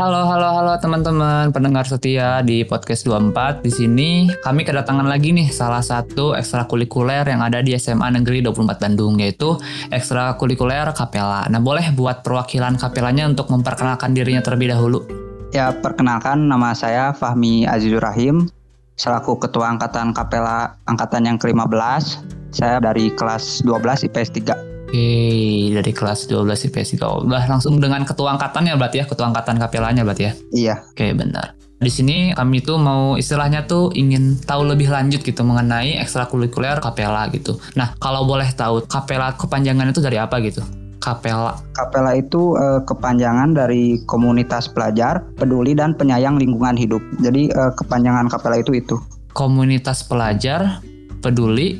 Halo, halo, halo teman-teman pendengar setia di podcast 24. Di sini kami kedatangan lagi nih salah satu ekstrakurikuler yang ada di SMA Negeri 24 Bandung yaitu ekstrakurikuler kapela. Nah, boleh buat perwakilan kapelanya untuk memperkenalkan dirinya terlebih dahulu. Ya, perkenalkan nama saya Fahmi Azizur Rahim, selaku Ketua Angkatan Kapela Angkatan yang ke-15. Saya dari kelas 12 IPS 3. Oke, dari kelas 12 IPS 3. Udah langsung dengan ketua angkatannya berarti ya, ketua angkatan kapelanya berarti ya? Iya. Oke, benar. Di sini kami tuh mau istilahnya tuh ingin tahu lebih lanjut gitu mengenai ekstrakurikuler kapela gitu. Nah, kalau boleh tahu kapela kepanjangan itu dari apa gitu? Kapela. Kapela itu eh, kepanjangan dari komunitas pelajar, peduli dan penyayang lingkungan hidup. Jadi eh, kepanjangan kapela itu itu Komunitas pelajar, peduli,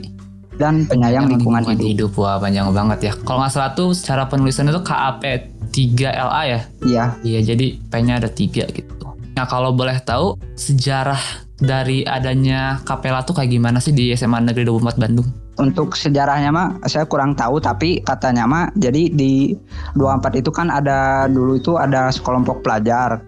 dan penyayang lingkungan, hidup. hidup. Wah, panjang banget ya. Kalau nggak salah tuh secara penulisan itu KAP 3LA ya? Iya. Iya, jadi P-nya ada tiga gitu. Nah, kalau boleh tahu sejarah dari adanya kapela tuh kayak gimana sih di SMA Negeri 24 Bandung? Untuk sejarahnya mah saya kurang tahu tapi katanya mah jadi di 24 itu kan ada dulu itu ada sekelompok pelajar.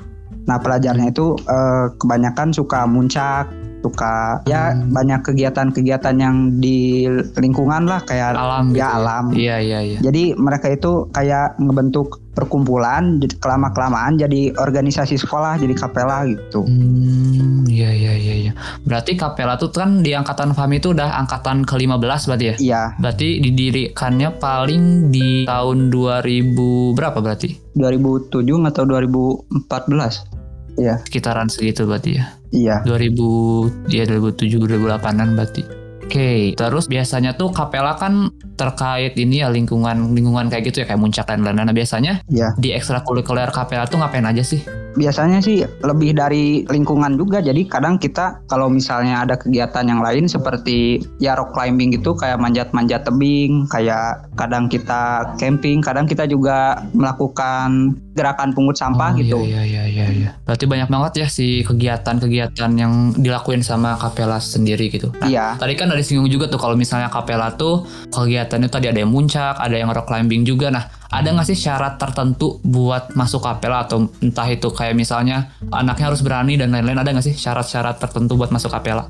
Nah, pelajarnya itu eh, kebanyakan suka muncak, suka ya Hmm. banyak kegiatan-kegiatan yang di lingkungan lah kayak Alam gitu. ya alam. Iya, iya, iya. Jadi mereka itu kayak ngebentuk perkumpulan kelama kelamaan jadi organisasi sekolah jadi kapela gitu. Hmm, iya, iya, iya, iya. Berarti kapela tuh kan di angkatan Fahmi itu udah angkatan ke-15 berarti ya? Iya, Berarti didirikannya paling di tahun 2000 berapa berarti? 2007 atau 2014. Iya, Sekitaran segitu berarti ya. iya. 2000 ya 2007 2008an berarti. Oke, terus biasanya tuh kapela kan terkait ini ya lingkungan lingkungan kayak gitu ya kayak muncak dan lain-lain. Nah, biasanya Iya. di ekstrakurikuler kapela tuh ngapain aja sih? Biasanya sih lebih dari lingkungan juga. Jadi kadang kita kalau misalnya ada kegiatan yang lain seperti ya rock climbing gitu kayak manjat-manjat tebing, kayak kadang kita camping, kadang kita juga melakukan gerakan pungut sampah Oh, gitu. Iya, iya, iya, iya. Berarti banyak banget ya si kegiatan-kegiatan yang dilakuin sama kapela sendiri gitu. Nah, Iya. Tadi kan ada disinggung juga tuh kalau misalnya kapela tuh kegiatannya tadi ada yang muncak, ada yang rock climbing juga. Nah, ada nggak sih syarat tertentu buat masuk kapela atau entah itu kayak misalnya anaknya harus berani dan lain-lain ada nggak sih syarat-syarat tertentu buat masuk kapela?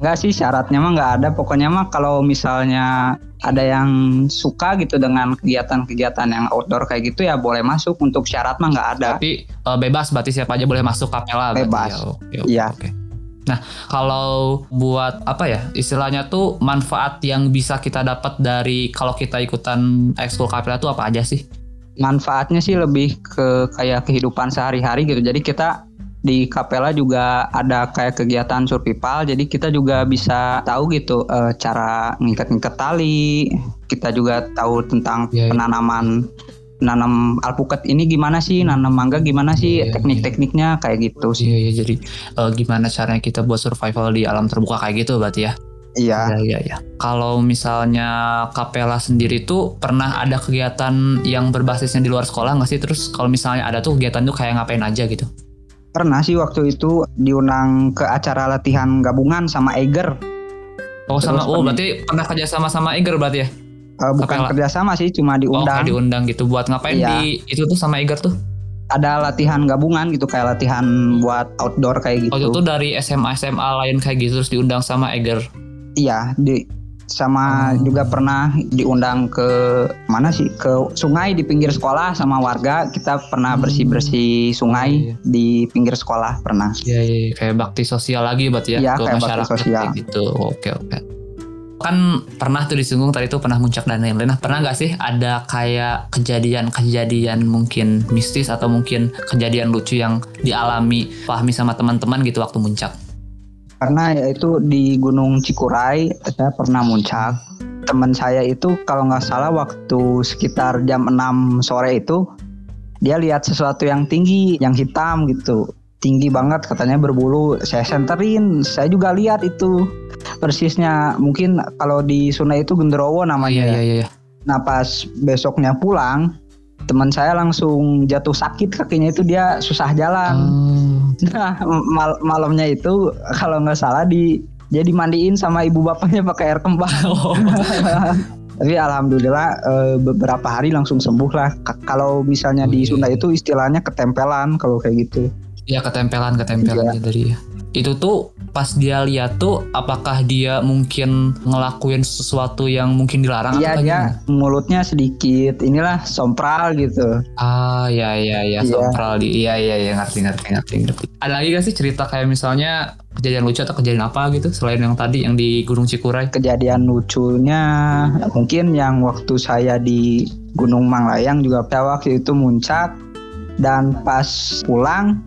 Enggak sih syaratnya mah nggak ada. Pokoknya mah kalau misalnya ada yang suka gitu dengan kegiatan-kegiatan yang outdoor kayak gitu ya boleh masuk. Untuk syarat mah nggak ada. Tapi eh, bebas berarti siapa aja boleh masuk kapela Bebas. ya. Iya. oke. Nah, kalau buat apa ya istilahnya tuh manfaat yang bisa kita dapat dari kalau kita ikutan ekskul kapela tuh apa aja sih? manfaatnya sih lebih ke kayak kehidupan sehari-hari gitu. Jadi kita di kapela juga ada kayak kegiatan survival. Jadi kita juga bisa tahu gitu eh, cara ngikat-ngikat tali. Kita juga tahu tentang Iya, iya. penanaman nanam alpukat ini gimana sih, nanam mangga gimana sih, Iya, iya. teknik-tekniknya kayak gitu sih. Iya, iya jadi eh, gimana caranya kita buat survival di alam terbuka kayak gitu berarti ya? Iya. Iya, iya, iya. Kalau misalnya kapela sendiri tuh pernah ada kegiatan yang berbasisnya di luar sekolah nggak sih? Terus kalau misalnya ada tuh kegiatan tuh kayak ngapain aja gitu? Pernah sih waktu itu diundang ke acara latihan gabungan sama Eiger. Oh sama, Terus oh pernah- berarti pernah kerja sama sama Iger berarti ya? Eh, bukan Kapela. kerjasama sih, cuma Oh, diundang. kayak diundang gitu buat ngapain Iya. di itu tuh sama Iger tuh? ada latihan gabungan gitu kayak latihan buat outdoor kayak gitu. Oh itu dari SMA SMA lain kayak gitu terus diundang sama Eger. Iya, di sama Oh. juga pernah diundang ke mana sih? Ke sungai di pinggir sekolah sama warga. Kita pernah Hmm. bersih-bersih sungai Iya. di pinggir sekolah pernah. Iya, iya, iya. kayak bakti sosial lagi berarti ya Iya, ke kayak bakti masyarakat sosial. kayak gitu. Oke oke. Kan pernah tuh disinggung tadi tuh pernah muncak dan lain-lain. Nah, pernah nggak sih ada kayak kejadian-kejadian mungkin mistis atau mungkin kejadian lucu yang dialami Fahmi sama teman-teman gitu waktu muncak? Karena ya itu di Gunung Cikuray saya pernah muncak. Teman saya itu kalau nggak salah waktu sekitar jam 6 sore itu dia lihat sesuatu yang tinggi, yang hitam gitu. Tinggi banget katanya berbulu. Saya senterin, saya juga lihat itu persisnya. Mungkin kalau di Sunda itu genderowo namanya. iya ya. iya iya. Nah pas besoknya pulang, teman saya langsung jatuh sakit kakinya itu dia susah jalan. Oh, Nah, mal- malamnya itu kalau nggak salah di jadi mandiin sama ibu bapaknya pakai air kembang. Oh. Tapi alhamdulillah eh, beberapa hari langsung sembuh lah. Kalau misalnya Oh, di iya. Sunda itu istilahnya ketempelan kalau kayak gitu. Ya ketempelan ketempelan Iya. dari ya. Itu tuh pas dia lihat tuh apakah dia mungkin ngelakuin sesuatu yang mungkin dilarang Iya atau dia gimana? mulutnya sedikit inilah sompral gitu. Ah ya ya ya Iya. sompral di iya iya iya ngerti ngerti ngerti ngerti. Ada lagi gak sih cerita kayak misalnya kejadian lucu atau kejadian apa gitu selain yang tadi yang di Gunung Cikuray? Kejadian lucunya mungkin yang waktu saya di Gunung Manglayang juga waktu itu muncak dan pas pulang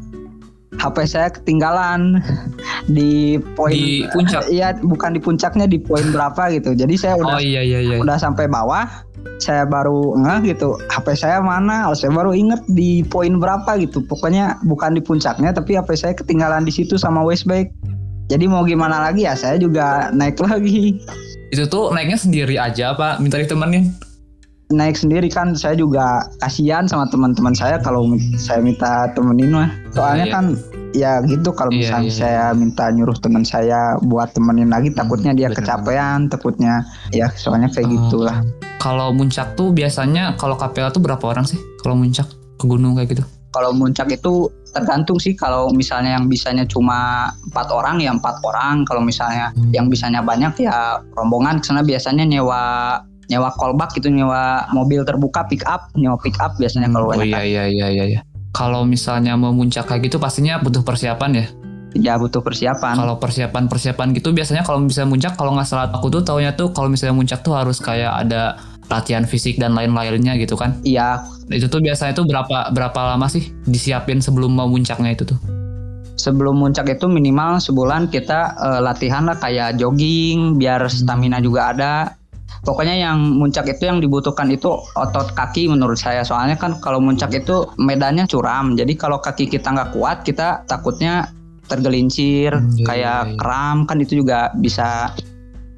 HP saya ketinggalan di poin Di puncak? Iya, bukan di puncaknya di poin berapa gitu. Jadi saya Oh udah iya iya iya. udah sampai bawah, saya baru ngeh gitu. HP saya mana? Saya baru inget di poin berapa gitu. Pokoknya bukan di puncaknya, tapi HP saya ketinggalan di situ sama waistbag. Jadi mau gimana lagi ya? Saya juga naik lagi. Itu tuh naiknya sendiri aja apa minta ditemenin? Naik sendiri kan saya juga kasihan sama teman-teman saya kalau saya minta temenin mah. Soalnya Iya. kan ya gitu kalau Iya, misalnya iya. saya minta nyuruh teman saya buat temenin lagi takutnya dia bener. kecapean, takutnya ya soalnya kayak Oh. gitulah. Kalau muncak tuh biasanya kalau kapela tuh berapa orang sih? Kalau muncak ke gunung kayak gitu? Kalau muncak itu tergantung sih kalau misalnya yang bisanya cuma empat orang ya empat orang kalau misalnya Hmm. yang bisanya banyak ya rombongan ke sana biasanya nyewa nyewa kolbak gitu nyewa mobil terbuka pick up nyewa pick up biasanya kalau oh iya iya iya iya. iya. Kalau misalnya mau muncak kayak gitu pastinya butuh persiapan ya. ya butuh persiapan Kalau persiapan persiapan gitu biasanya kalau bisa muncak kalau nggak salah aku tuh taunya tuh kalau misalnya muncak tuh harus kayak ada latihan fisik dan lain-lainnya gitu kan. iya Itu tuh biasanya tuh berapa berapa lama sih disiapin sebelum mau muncaknya itu tuh? sebelum muncak itu minimal sebulan kita eh, latihan lah kayak jogging biar stamina juga ada pokoknya yang muncak itu yang dibutuhkan itu otot kaki menurut saya soalnya kan kalau muncak itu medannya curam jadi kalau kaki kita nggak kuat kita takutnya tergelincir Hmm, iya, kayak iya, iya. kram kan itu juga bisa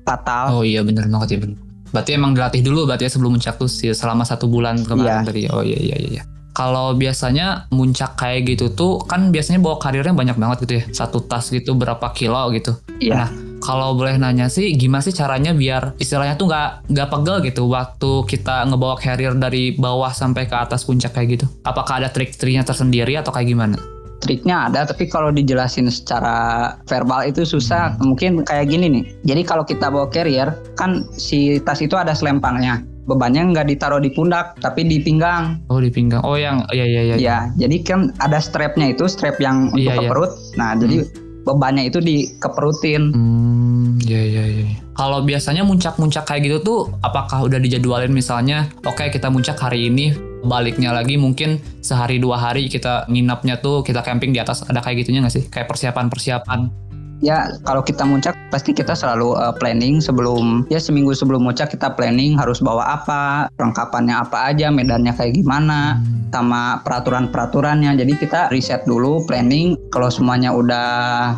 fatal Oh iya bener banget ya bener. Berarti emang dilatih dulu berarti ya sebelum muncak tuh sih selama satu bulan kemarin Iya. tadi. Oh iya iya iya. iya. Kalau biasanya muncak kayak gitu tuh kan biasanya bawa karirnya banyak banget gitu ya. Satu tas gitu berapa kilo gitu. Iya. Nah, kalau boleh nanya sih gimana sih caranya biar istilahnya tuh nggak nggak pegel gitu waktu kita ngebawa carrier dari bawah sampai ke atas puncak kayak gitu? Apakah ada trik-triknya tersendiri atau kayak gimana? triknya ada tapi kalau dijelasin secara verbal itu susah mungkin kayak gini nih jadi kalau kita bawa carrier kan si tas itu ada selempangnya bebannya nggak ditaruh di pundak tapi di pinggang Oh di pinggang. Oh yang iya iya iya. ya jadi kan ada strapnya itu strap yang untuk Iya, ke iya. perut nah jadi bebannya itu dikeperutin. Hmm, iya iya iya. Kalau biasanya muncak-muncak kayak gitu tuh apakah udah dijadwalin misalnya oke kita muncak hari ini baliknya lagi mungkin sehari dua hari kita nginapnya tuh kita camping di atas ada kayak gitunya nggak sih? Kayak persiapan-persiapan ya kalau kita muncak pasti kita selalu uh, planning sebelum ya seminggu sebelum muncak kita planning harus bawa apa perlengkapannya apa aja medannya kayak gimana sama peraturan-peraturannya. Jadi kita riset dulu, planning. Kalau semuanya udah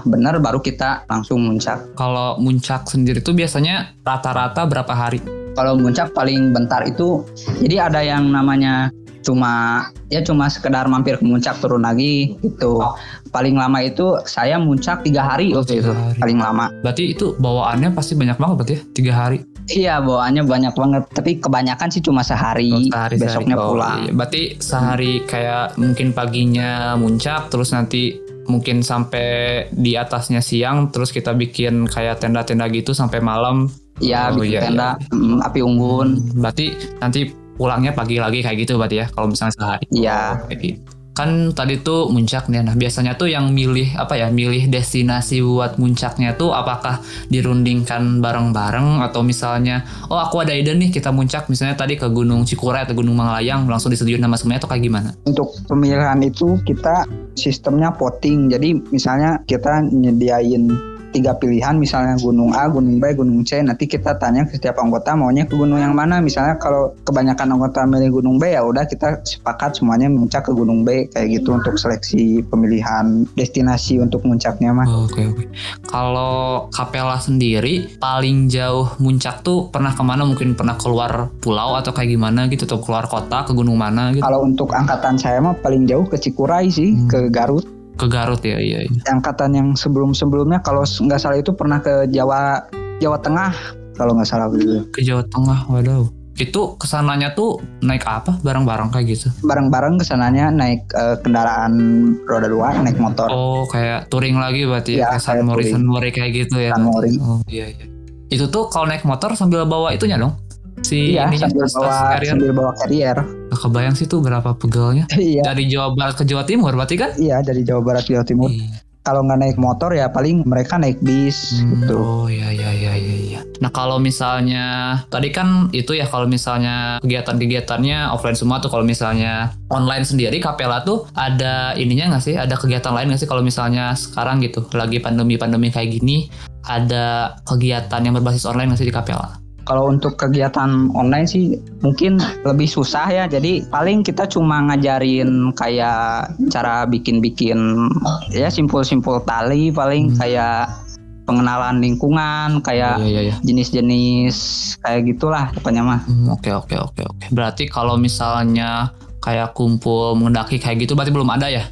benar, baru kita langsung muncak. kalau muncak sendiri tuh biasanya rata-rata berapa hari Kalau muncak paling bentar itu, jadi ada yang namanya cuma ya cuma sekedar mampir ke muncak turun lagi gitu. Paling lama itu saya muncak tiga hari Oh, waktu itu hari. paling lama. berarti itu bawaannya pasti banyak banget berarti ya tiga hari Iya bawaannya banyak banget, tapi kebanyakan sih cuma sehari. Oh, sehari besoknya sehari. Oh, pulang. iya. Berarti sehari kayak mungkin paginya muncak, terus nanti mungkin sampai di atasnya siang, terus kita bikin kayak tenda-tenda gitu sampai malam. Iya Oh, bikin iya, tenda, mm, api unggun. Berarti nanti pulangnya pagi lagi kayak gitu berarti ya, kalau misalnya sehari. Iya. Kayak gitu. Kan tadi tuh muncak nih, nah biasanya tuh yang milih apa ya, milih destinasi buat muncaknya tuh apakah dirundingkan bareng-bareng atau misalnya, oh aku ada ide nih kita muncak misalnya tadi ke Gunung Cikuray atau Gunung Manglayang langsung disediain nama semuanya atau kayak gimana? Untuk pemilihan itu kita sistemnya voting. Jadi misalnya kita nyediain tiga pilihan misalnya gunung A, gunung B, gunung C. Nanti kita tanya ke setiap anggota maunya ke gunung yang mana. Misalnya kalau kebanyakan anggota milih gunung B ya udah kita sepakat semuanya muncak ke gunung B kayak gitu untuk seleksi pemilihan destinasi untuk muncaknya mah. Oke oke. Kalau Kapela sendiri paling jauh muncak tuh pernah ke mana? Mungkin pernah keluar pulau atau kayak gimana gitu? Atau keluar kota ke gunung mana gitu? Kalau untuk angkatan saya mah paling jauh ke Cikuray sih, Hmm. ke Garut. Ke Garut ya iya. iya. Angkatan yang sebelum-sebelumnya kalau nggak salah itu pernah ke Jawa Jawa Tengah kalau nggak salah gitu. Ke Jawa Tengah, waduh. Itu ke sananya tuh naik apa? Barang-barang kayak gitu? Bareng-bareng ke sananya naik eh, kendaraan roda dua, naik motor. Oh, kayak touring lagi berarti ya, kayak San Mori, touring. San Mori kayak gitu ya. San. Mori. Oh, iya iya. Itu tuh kalau naik motor sambil bawa itunya dong. Si iya, ininya sambil bawa carrier. sambil bawa carrier. Nggak kebayang sih tuh berapa pegelnya. iya, Dari Jawa Barat ke Jawa Timur berarti kan? iya dari Jawa Barat Jawa Timur. Iya. Kalau nggak naik motor ya paling mereka naik bis Hmm, gitu. Oh iya iya iya iya. iya. Nah kalau misalnya tadi kan itu ya kalau misalnya kegiatan-kegiatannya offline semua tuh kalau misalnya online sendiri Kapela tuh ada ininya nggak sih? Ada kegiatan lain nggak sih kalau misalnya sekarang gitu lagi pandemi-pandemi kayak gini ada kegiatan yang berbasis online nggak sih di Kapela? Kalau untuk kegiatan online sih mungkin lebih susah ya. Jadi paling kita cuma ngajarin kayak cara bikin-bikin ya simpul-simpul tali paling Hmm. kayak pengenalan lingkungan, kayak Iya iya iya. jenis-jenis kayak gitulah pokoknya mah. Hmm, Oke oke oke oke. Berarti kalau misalnya kayak kumpul mendaki kayak gitu berarti belum ada ya?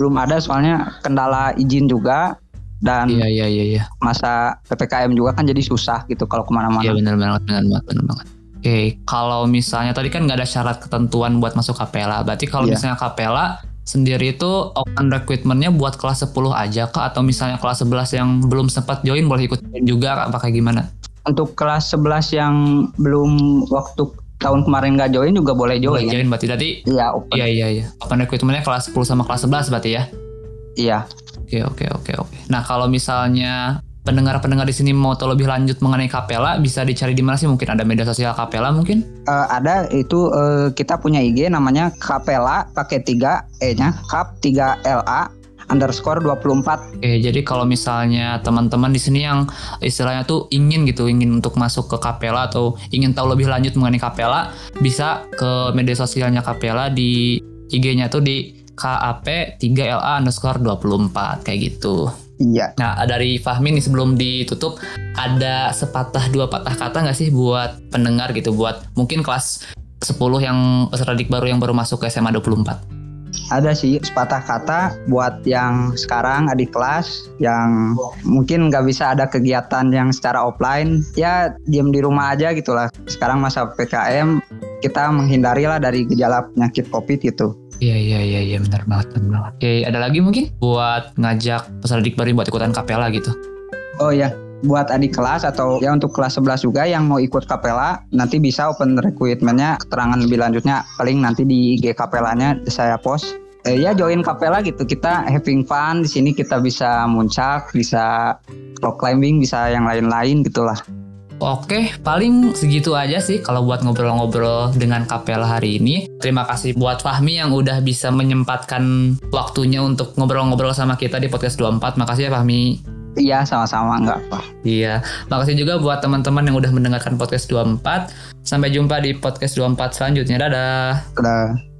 Belum ada soalnya kendala izin juga dan Iya iya iya iya. masa PPKM juga kan jadi susah gitu kalau ke mana-mana. Iya benar banget, benar banget, benar banget. Oke, kalau misalnya tadi kan nggak ada syarat ketentuan buat masuk kapela. Berarti kalau Iya. misalnya kapela sendiri itu open recruitmentnya buat kelas 10 aja kah? Atau misalnya kelas 11 yang belum sempat join boleh ikut join juga apa kayak gimana? Untuk kelas 11 yang belum waktu tahun kemarin nggak join juga boleh Boleh join. join berarti tadi Iya, open. Iya iya iya. Open recruitmentnya kelas 10 sama kelas 11 berarti ya? Iya. Oke oke oke oke. Nah kalau misalnya pendengar-pendengar di sini mau tahu lebih lanjut mengenai kapela bisa dicari di mana sih? Mungkin ada media sosial kapela mungkin? Eh, ada itu eh, kita punya IG namanya Kapela pakai 3 E-nya Kap 3 LA underscore 24 Oke, jadi kalau misalnya teman-teman di sini yang istilahnya tuh ingin gitu, ingin untuk masuk ke Kapela atau ingin tahu lebih lanjut mengenai Kapela, bisa ke media sosialnya Kapela di IG-nya tuh di KAP 3LA underscore 24 kayak gitu. Iya Nah, dari Fahmi nih sebelum ditutup, ada sepatah dua patah kata nggak sih buat pendengar gitu, buat mungkin kelas 10 yang peserta didik baru yang baru masuk ke SMA 24. ada sih sepatah kata buat yang sekarang adik kelas yang mungkin nggak bisa ada kegiatan yang secara offline ya diem di rumah aja gitulah sekarang masa PKM kita menghindari lah dari gejala penyakit COVID gitu Iya iya iya iya benar banget benar banget. Oke ada lagi mungkin buat ngajak peserta didik baru buat ikutan kapela gitu. Oh ya, buat adik kelas atau ya untuk kelas 11 juga yang mau ikut kapela nanti bisa open recruitmentnya keterangan lebih lanjutnya paling nanti di IG kapelanya saya post. Eh, ya join kapela gitu kita having fun di sini kita bisa muncak, bisa rock climbing, bisa yang lain-lain gitulah. Oke, paling segitu aja sih kalau buat ngobrol-ngobrol dengan Kapela hari ini. Terima kasih buat Fahmi yang udah bisa menyempatkan waktunya untuk ngobrol-ngobrol sama kita di podcast 24. Makasih ya Fahmi. Iya sama-sama nggak apa. Iya, makasih juga buat teman-teman yang udah mendengarkan podcast 24. Sampai jumpa di podcast 24 selanjutnya. Dadah. Udah.